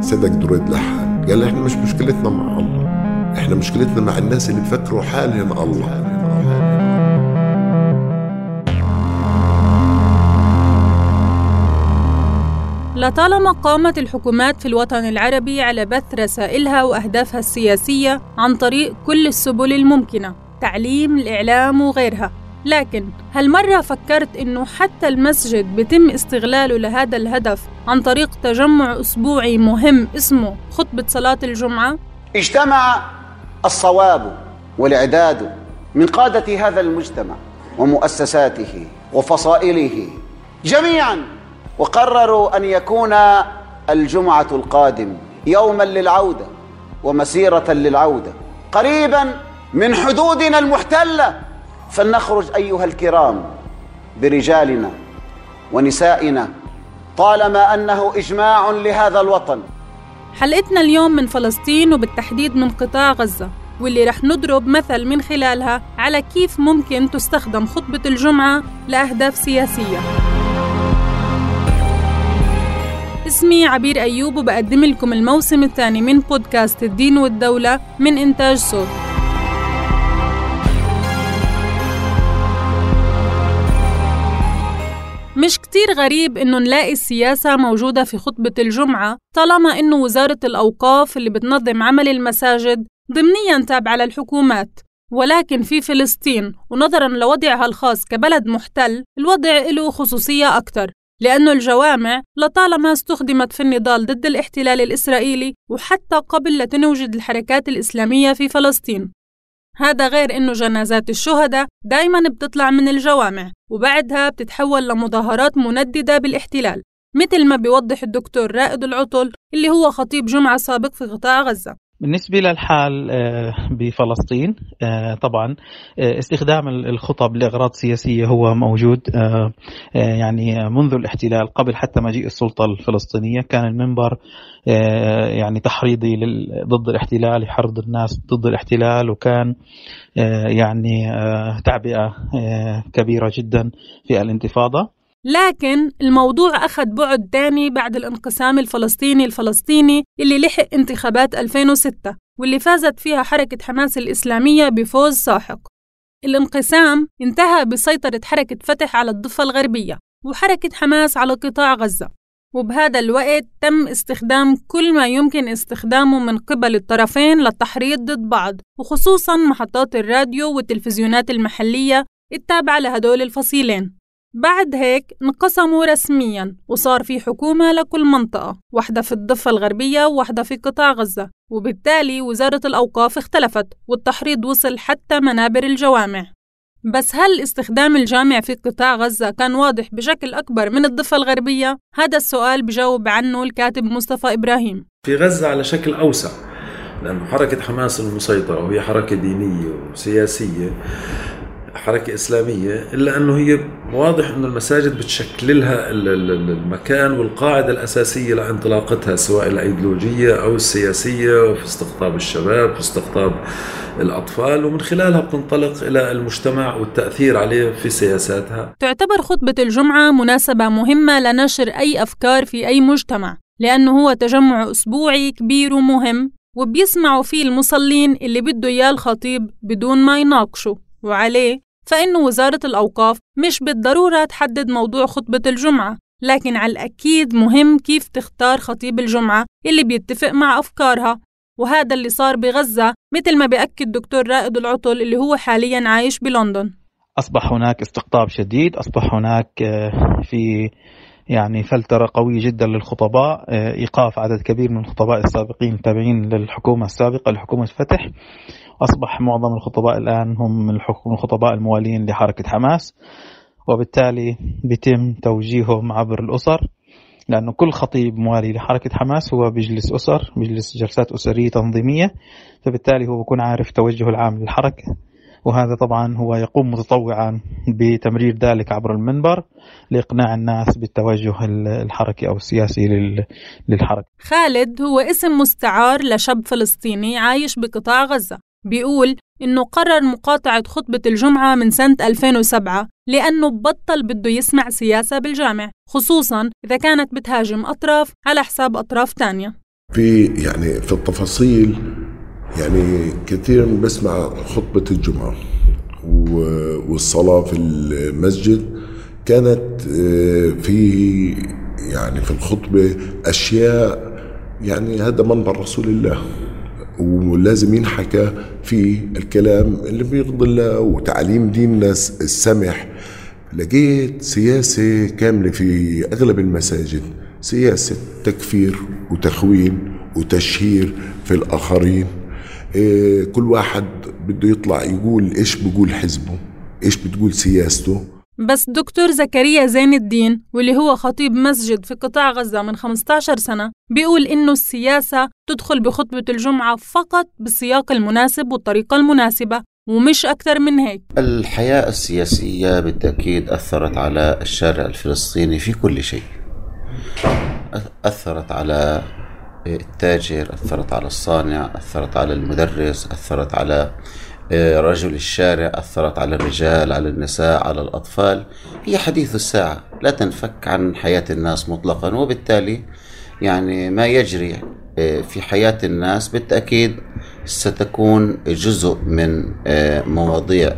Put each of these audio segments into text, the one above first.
سيدك دريد لحن قال إحنا مش مشكلتنا مع الله. إحنا مشكلتنا مع الناس اللي بفكروا حالهم الله. لطالما قامت الحكومات في الوطن العربي على بث رسائلها وأهدافها السياسية عن طريق كل السبل الممكنة تعليم الإعلام وغيرها لكن هل مرة فكرت إنه حتى المسجد بيتم استغلاله لهذا الهدف عن طريق تجمع أسبوعي مهم اسمه خطبة صلاة الجمعة؟ اجتمع الصواب والإعداد من قادة هذا المجتمع ومؤسساته وفصائله جميعا وقرروا أن يكون الجمعة القادم يوما للعودة ومسيرة للعودة قريبا من حدودنا المحتلة فلنخرج أيها الكرام برجالنا ونسائنا طالما أنه إجماع لهذا الوطن. حلقتنا اليوم من فلسطين وبالتحديد من قطاع غزة واللي رح نضرب مثل من خلالها على كيف ممكن تستخدم خطبة الجمعة لأهداف سياسية. اسمي عبير أيوب وبقدم لكم الموسم الثاني من بودكاست الدين والدولة من إنتاج صوت. مش كتير غريب إنه نلاقي السياسة موجودة في خطبة الجمعة طالما إنه وزارة الأوقاف اللي بتنظم عمل المساجد ضمنيا تابعة للحكومات. ولكن في فلسطين ونظرا لوضعها الخاص كبلد محتل الوضع له خصوصية أكثر لأنه الجوامع لطالما استخدمت في النضال ضد الاحتلال الإسرائيلي وحتى قبل لتنوجد الحركات الإسلامية في فلسطين. هذا غير إنه جنازات الشهداء دايما بتطلع من الجوامع وبعدها بتتحول لمظاهرات منددة بالاحتلال مثل ما بيوضح الدكتور رائد العطل اللي هو خطيب جمعة سابق في قطاع غزة. بالنسبة للحال آه، بفلسطين آه، طبعا آه، استخدام الخطب لأغراض سياسية هو موجود يعني منذ الاحتلال قبل حتى مجيء السلطة الفلسطينية كان المنبر يعني تحريضي ضد الاحتلال يحرض الناس ضد الاحتلال وكان يعني تعبئة كبيرة جدا في الانتفاضة. لكن الموضوع أخذ بعد تاني بعد الانقسام الفلسطيني الفلسطيني اللي لحق انتخابات 2006 واللي فازت فيها حركة حماس الإسلامية بفوز ساحق. الانقسام انتهى بسيطرة حركة فتح على الضفة الغربية وحركة حماس على قطاع غزة. وبهذا الوقت تم استخدام كل ما يمكن استخدامه من قبل الطرفين للتحريض ضد بعض وخصوصا محطات الراديو والتلفزيونات المحلية التابعة لهدول الفصيلين. بعد هيك انقسموا رسميا وصار في حكومة لكل منطقة واحدة في الضفة الغربية وواحدة في قطاع غزة وبالتالي وزارة الأوقاف اختلفت والتحريض وصل حتى منابر الجوامع بس هل استخدام الجامع في قطاع غزة كان واضح بشكل أكبر من الضفة الغربية؟ هذا السؤال بجاوب عنه الكاتب مصطفى إبراهيم في غزة على شكل أوسع لأنه حركة حماس المسيطرة وهي حركة دينية وسياسية حركة إسلامية إلا أنه هي واضح أنه المساجد بتشكل لها المكان والقاعدة الأساسية لانطلاقتها سواء الأيديولوجية أو السياسية في استقطاب الشباب في استقطاب الأطفال ومن خلالها بتنطلق إلى المجتمع والتأثير عليه في سياساتها. تعتبر خطبة الجمعة مناسبة مهمة لنشر أي أفكار في أي مجتمع لأنه هو تجمع أسبوعي كبير ومهم وبيسمعوا فيه المصلين اللي بده إياه الخطيب بدون ما يناقشوا وعليه فإن وزارة الأوقاف مش بالضرورة تحدد موضوع خطبة الجمعة لكن على الأكيد مهم كيف تختار خطيب الجمعة اللي بيتفق مع أفكارها. وهذا اللي صار بغزة مثل ما بيأكد دكتور رائد العطل اللي هو حاليا عايش بلندن. أصبح هناك استقطاب شديد أصبح هناك آه، في يعني فلترة قوية جدا للخطباء آه، إيقاف عدد كبير من الخطباء السابقين التابعين للحكومة السابقة لحكومة فتح. أصبح معظم الخطباء الآن هم من الخطباء الموالين لحركة حماس. وبالتالي بيتم توجيههم عبر الأسر لأنه كل خطيب موالي لحركة حماس هو بيجلس أسر بيجلس جلسات أسرية تنظيمية. فبالتالي هو بيكون عارف توجه العام للحركة. وهذا طبعا هو يقوم متطوعا بتمرير ذلك عبر المنبر لإقناع الناس بالتوجه الحركي أو السياسي للحركة. خالد هو اسم مستعار لشاب فلسطيني عايش بقطاع غزة. بيقول إنه قرر مقاطعة خطبة الجمعة من سنة 2007 لأنه بطل بده يسمع سياسة بالجامع خصوصا إذا كانت بتهاجم أطراف على حساب أطراف تانية. في يعني في التفاصيل يعني كثيرا بسمع خطبة الجمعة والصلاة في المسجد. كانت آه، في يعني في الخطبة أشياء يعني هذا منبر رسول الله ولازم ينحكى في الكلام اللي بيرضي الله وتعليم ديننا السمح. لقيت سياسة كاملة في أغلب المساجد سياسة تكفير وتخوين وتشهير في الآخرين. كل واحد بده يطلع يقول إيش بقول حزبه إيش بتقول سياسته. بس دكتور زكريا زين الدين واللي هو خطيب مسجد في قطاع غزة من 15 سنة بيقول إنه السياسة تدخل بخطبة الجمعة فقط بالسياق المناسب والطريقة المناسبة ومش أكثر من هيك. الحياة السياسية بالتأكيد أثرت على الشارع الفلسطيني في كل شيء. أثرت على التاجر أثرت على الصانع أثرت على المدرس أثرت على آه، رجل الشارع أثرت على الرجال على النساء على الأطفال. هي حديث الساعة. لا تنفك عن حياة الناس مطلقا وبالتالي يعني ما يجري آه، في حياة الناس بالتأكيد ستكون جزء من آه، مواضيع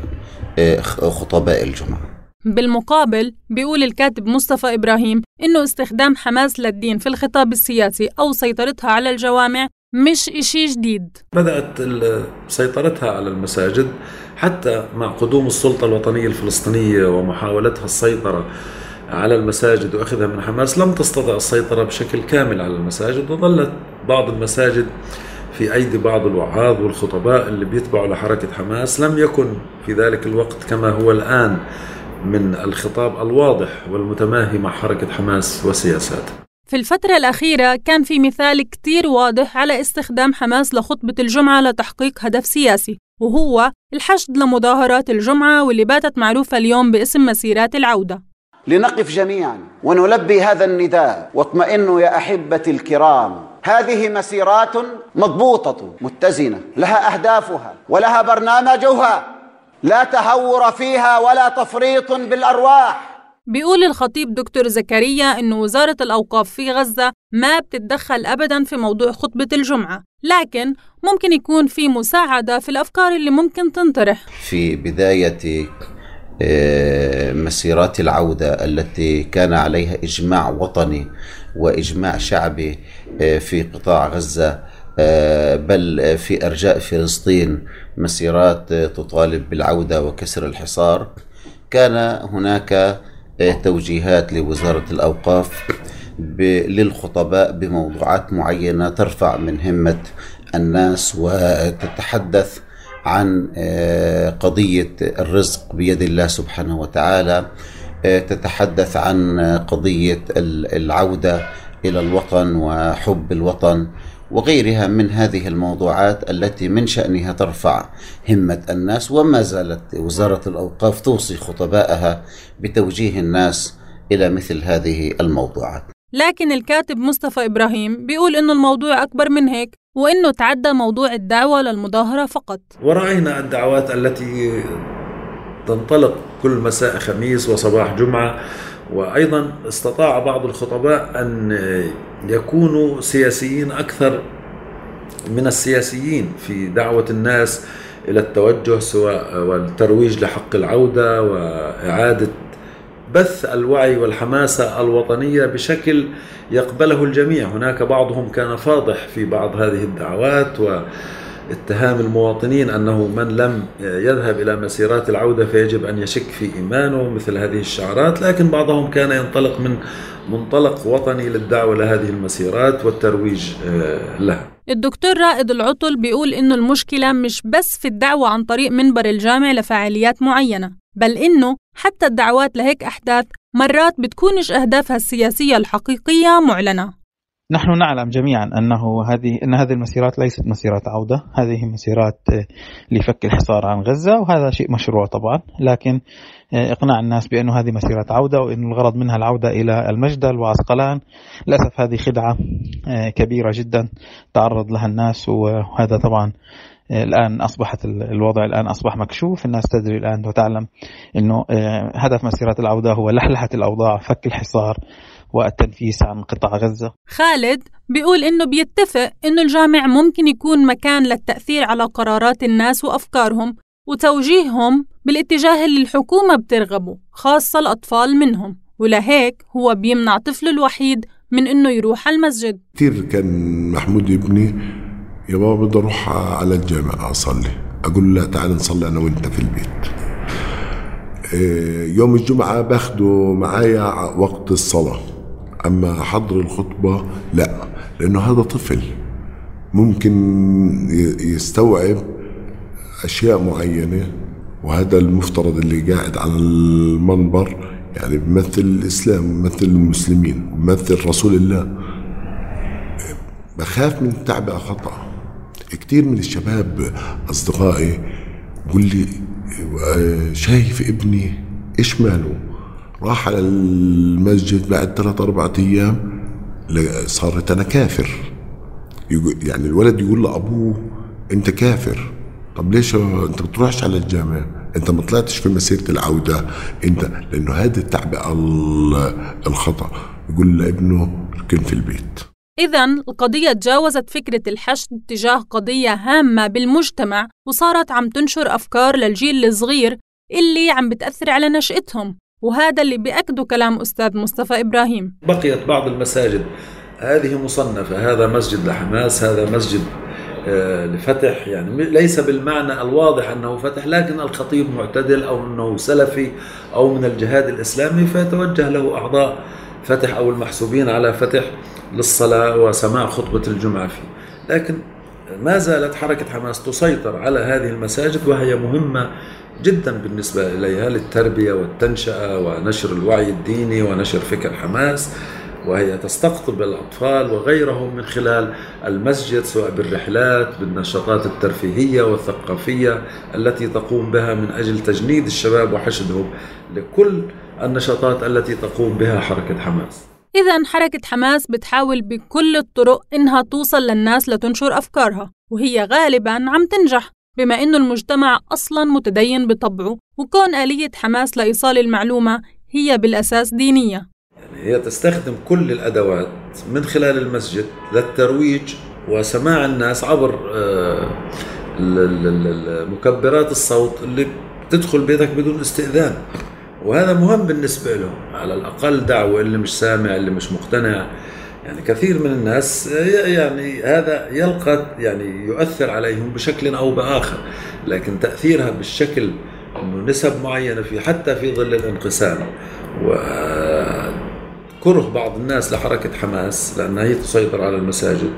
خطباء الجمعة. بالمقابل بيقول الكاتب مصطفى إبراهيم إنه استخدام حماس للدين في الخطاب السياسي أو سيطرتها على الجوامع مش إشي جديد. بدأت سيطرتها على المساجد حتى مع قدوم السلطة الوطنية الفلسطينية ومحاولتها السيطرة على المساجد وأخذها من حماس لم تستطع السيطرة بشكل كامل على المساجد وظلت بعض المساجد في أيدي بعض الوعاظ والخطباء اللي بيتبعوا لحركة حماس لم يكن في ذلك الوقت كما هو الآن. من الخطاب الواضح والمتماهي مع حركة حماس وسياساتها في الفترة الأخيرة كان في مثال كتير واضح على استخدام حماس لخطبة الجمعة لتحقيق هدف سياسي وهو الحشد لمظاهرات الجمعة واللي باتت معروفة اليوم باسم مسيرات العودة. لنقف جميعا ونلبي هذا النداء واطمئنوا يا أحبتي الكرام هذه مسيرات مضبوطة متزنة لها أهدافها ولها برنامجها. لا تهور فيها ولا تفريط بالأرواح. بيقول الخطيب دكتور زكريا إن وزارة الأوقاف في غزة ما بتتدخل أبدا في موضوع خطبة الجمعة لكن ممكن يكون في مساعدة في الأفكار اللي ممكن تنطرح. في بداية آه، مسيرات العودة التي كان عليها إجماع وطني وإجماع شعبي آه، في قطاع غزة بل في أرجاء فلسطين مسيرات تطالب بالعودة وكسر الحصار كان هناك توجيهات لوزارة الأوقاف للخطباء بموضوعات معينة ترفع من همة الناس وتتحدث عن آه، قضية الرزق بيد الله سبحانه وتعالى آه، تتحدث عن قضية العودة إلى الوطن وحب الوطن وغيرها من هذه الموضوعات التي من شأنها ترفع همة الناس وما زالت وزارة الأوقاف توصي خطبائها بتوجيه الناس إلى مثل هذه الموضوعات. لكن الكاتب مصطفى إبراهيم بيقول إنه الموضوع أكبر من هيك وإنه تعدى موضوع الدعوة للمظاهرة فقط. ورأينا الدعوات التي تنطلق كل مساء خميس وصباح جمعة وأيضا استطاع بعض الخطباء أن يكونوا سياسيين أكثر من السياسيين في دعوة الناس إلى التوجه سواء والترويج لحق العودة وإعادة بث الوعي والحماسة الوطنية بشكل يقبله الجميع. هناك بعضهم كان فاضح في بعض هذه الدعوات و اتهام المواطنين أنه من لم يذهب إلى مسيرات العودة فيجب أن يشك في إيمانه مثل هذه الشعارات لكن بعضهم كان ينطلق من منطلق وطني للدعوة لهذه المسيرات والترويج آه، لها. الدكتور رائد العطل بيقول إنه المشكلة مش بس في الدعوة عن طريق منبر الجامع لفعاليات معينة، بل إنه حتى الدعوات لهيك أحداث مرات بتكونش أهدافها السياسية الحقيقية معلنة. نحن نعلم جميعا أنه هذه أن هذه المسيرات ليست مسيرات عودة، هذه مسيرات آه، لفك الحصار عن غزة وهذا شيء مشروع طبعا، لكن آه، إقناع الناس بانه هذه مسيرات عودة وإن الغرض منها العودة إلى المجدل وعسقلان، للأسف هذه خدعة آه، كبيرة جدا تعرض لها الناس. وهذا طبعا الآن أصبحت الوضع الآن أصبح مكشوف. الناس تدري الآن وتعلم أنه هدف مسيرات العودة هو لحلحة الأوضاع فك الحصار والتنفيس عن قطاع غزة. خالد بيقول إنه بيتفق إنه الجامع ممكن يكون مكان للتأثير على قرارات الناس وأفكارهم وتوجيههم بالاتجاه اللي الحكومة بترغبه خاصة الأطفال منهم. ولهيك هو بيمنع طفله الوحيد من إنه يروح على المسجد. كثير كان محمود ابني يا بابا بدي أروح على الجامع أصلي. أقول له تعال نصلي أنا وأنت في البيت. إيه، يوم الجمعة باخده معايا وقت الصلاة. أما حضر الخطبة لا لأنه هذا طفل ممكن يستوعب أشياء معينة وهذا المفترض اللي قاعد على المنبر يعني بمثل الإسلام بمثل المسلمين بمثل رسول الله. بخاف من تعبئة خطأ. كثير من الشباب أصدقائي يقول لي شايف ابني إيش ماله؟ راح على المسجد بعد ثلاث أربعة أيام صارت أنا كافر. يعني الولد يقول لأبوه أنت كافر. طب ليش أنت بتروحش على الجامع؟ أنت ما طلعتش في مسيرة العودة. أنت لأنه هذا التعبئة الخطأ. يقول لابنه ركن في البيت. إذا القضية تجاوزت فكرة الحشد تجاه قضية هامة بالمجتمع وصارت عم تنشر أفكار للجيل الصغير اللي عم بتأثر على نشأتهم. وهذا اللي بيأكده كلام أستاذ مصطفى إبراهيم. بقيت بعض المساجد. هذه مصنفة هذا مسجد لحماس هذا مسجد آه، لفتح يعني ليس بالمعنى الواضح أنه فتح لكن الخطيب معتدل أو أنه سلفي أو من الجهاد الإسلامي فيتوجه له أعضاء فتح أو المحسوبين على فتح للصلاة وسماع خطبة الجمعة فيه. لكن ما زالت حركة حماس تسيطر على هذه المساجد وهي مهمة جدا بالنسبة إليها للتربية والتنشئة ونشر الوعي الديني ونشر فكر حماس وهي تستقطب الأطفال وغيرهم من خلال المسجد سواء بالرحلات بالنشاطات الترفيهية والثقافية التي تقوم بها من أجل تجنيد الشباب وحشدهم لكل النشاطات التي تقوم بها حركة حماس. إذا حركة حماس بتحاول بكل الطرق إنها توصل للناس لتنشر أفكارها وهي غالبا عم تنجح بما إنه المجتمع أصلا متدين بطبعه وكون آلية حماس لإيصال المعلومة هي بالأساس دينية. يعني هي تستخدم كل الأدوات من خلال المسجد للترويج وسماع الناس عبر آه، مكبرات الصوت اللي تدخل بيتك بدون استئذان. وهذا مهم بالنسبة لهم على الأقل دعوة اللي مش سامع اللي مش مقتنع. يعني كثير من الناس يعني هذا يلقى يعني يؤثر عليهم بشكل أو بآخر. لكن تأثيرها بالشكل أنه نسب معينة في حتى في ظل الانقسام. وكره بعض الناس لحركة حماس لأنها هي تسيطر على المساجد.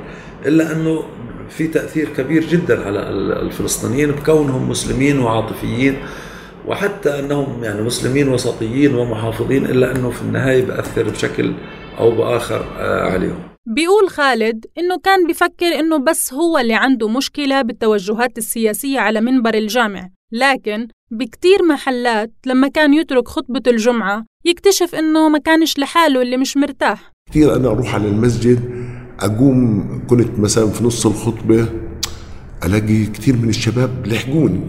إلا أنه في تأثير كبير جدا على الفلسطينيين بكونهم مسلمين وعاطفيين. وحتى أنهم يعني مسلمين وسطيين ومحافظين إلا أنه في النهاية بأثر بشكل أو بآخر آه، عليهم. بيقول خالد إنه كان بفكر إنه بس هو اللي عنده مشكلة بالتوجهات السياسية على منبر الجامع، لكن بكتير محلات لما كان يترك خطبة الجمعة يكتشف إنه ما كانش لحاله اللي مش مرتاح. كثير أنا أروح على المسجد أقوم كنت مثلا في نص الخطبة ألاقي كثير من الشباب لحقوني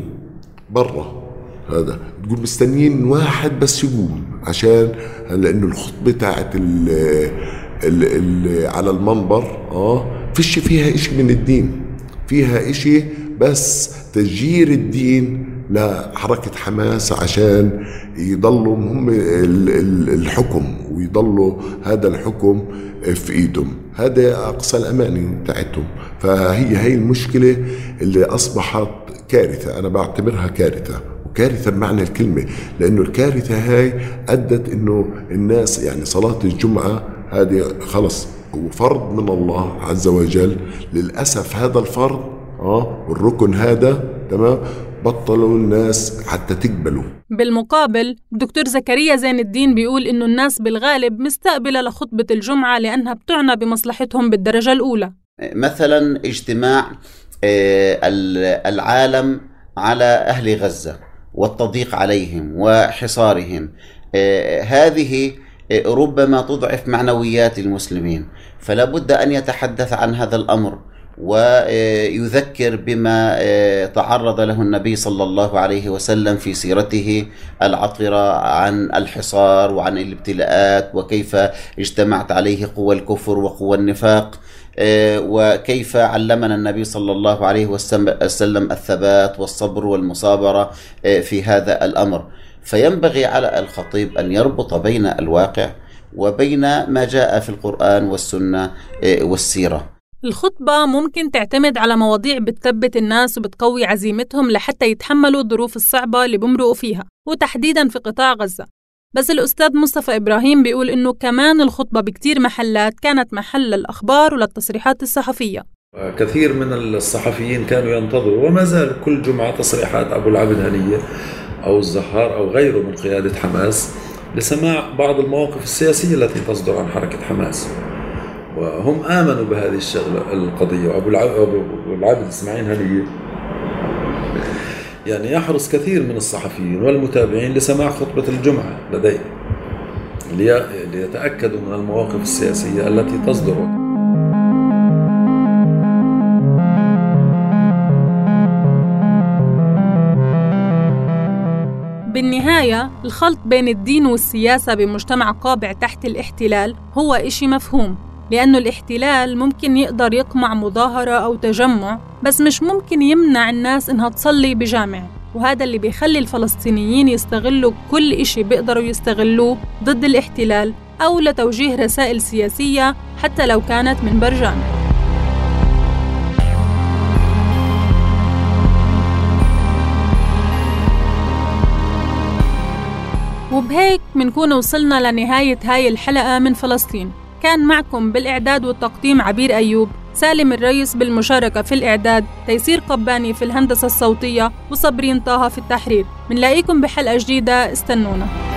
برا. هذا. تقول مستنيين واحد بس يقوم عشان لأنه الخطبة تاعت ال على المنبر آه فيش فيها إشي من الدين. فيها إشي بس تسجير الدين لحركة حماس عشان يضلوا هم الحكم ويضلوا هذا الحكم في إيدهم. هذا أقصى الاماني بتاعتهم فهي هي المشكلة اللي أصبحت كارثة. أنا بعتبرها كارثة. كارثة بمعنى الكلمة لأنه الكارثة هاي أدت أنه الناس يعني صلاة الجمعة هذه خلص هو فرض من الله عز وجل للأسف هذا الفرض آه والركن هذا تمام؟ بطلوا الناس حتى تقبلوا. بالمقابل دكتور زكريا زين الدين بيقول إنه الناس بالغالب مستقبلة لخطبة الجمعة لأنها بتعنى بمصلحتهم بالدرجة الأولى. مثلا اجتماع آه، العالم على أهل غزة. والتضييق عليهم وحصارهم. آه، هذه آه، ربما تضعف معنويات المسلمين. فلا بد أن يتحدث عن هذا الأمر ويذكر بما تعرض له النبي صلى الله عليه وسلم في سيرته العطرة عن الحصار وعن الابتلاءات وكيف اجتمعت عليه قوى الكفر وقوى النفاق. وكيف علمنا النبي صلى الله عليه وسلم الثبات والصبر والمصابرة في هذا الأمر. فينبغي على الخطيب أن يربط بين الواقع وبين ما جاء في القرآن والسنة والسيرة. الخطبة ممكن تعتمد على مواضيع بتثبت الناس وبتقوي عزيمتهم لحتى يتحملوا الظروف الصعبة اللي بمرقوا فيها وتحديدا في قطاع غزة. بس الأستاذ مصطفى إبراهيم بيقول إنه كمان الخطبة بكتير محلات كانت محل للأخبار وللتصريحات الصحفية. كثير من الصحفيين كانوا ينتظروا وما زال كل جمعة تصريحات أبو العبد هنية أو الزهار أو غيره من قيادة حماس لسماع بعض المواقف السياسية التي تصدر عن حركة حماس. وهم آمنوا بهذه الشغلة القضية وأبو العبد إسماعيل هنية يعني يحرص كثير من الصحفيين والمتابعين لسماع خطبة الجمعة لديه ليتأكدوا من المواقف السياسية التي تصدر. بالنهاية الخلط بين الدين والسياسة بمجتمع قابع تحت الاحتلال هو إشي مفهوم. لأنه الاحتلال ممكن يقدر يقمع مظاهرة أو تجمع بس مش ممكن يمنع الناس إنها تصلي بجامع. وهذا اللي بيخلي الفلسطينيين يستغلوا كل إشي بيقدروا يستغلوه ضد الاحتلال أو لتوجيه رسائل سياسية حتى لو كانت من برجامع وبهيك منكون وصلنا لنهاية هاي الحلقة من فلسطين. كان معكم بالإعداد والتقديم عبير أيوب سالم الرئيس بالمشاركة في الإعداد تيسير قباني في الهندسة الصوتية وصبرين طه في التحرير. منلاقيكم بحلقة جديدة استنونا.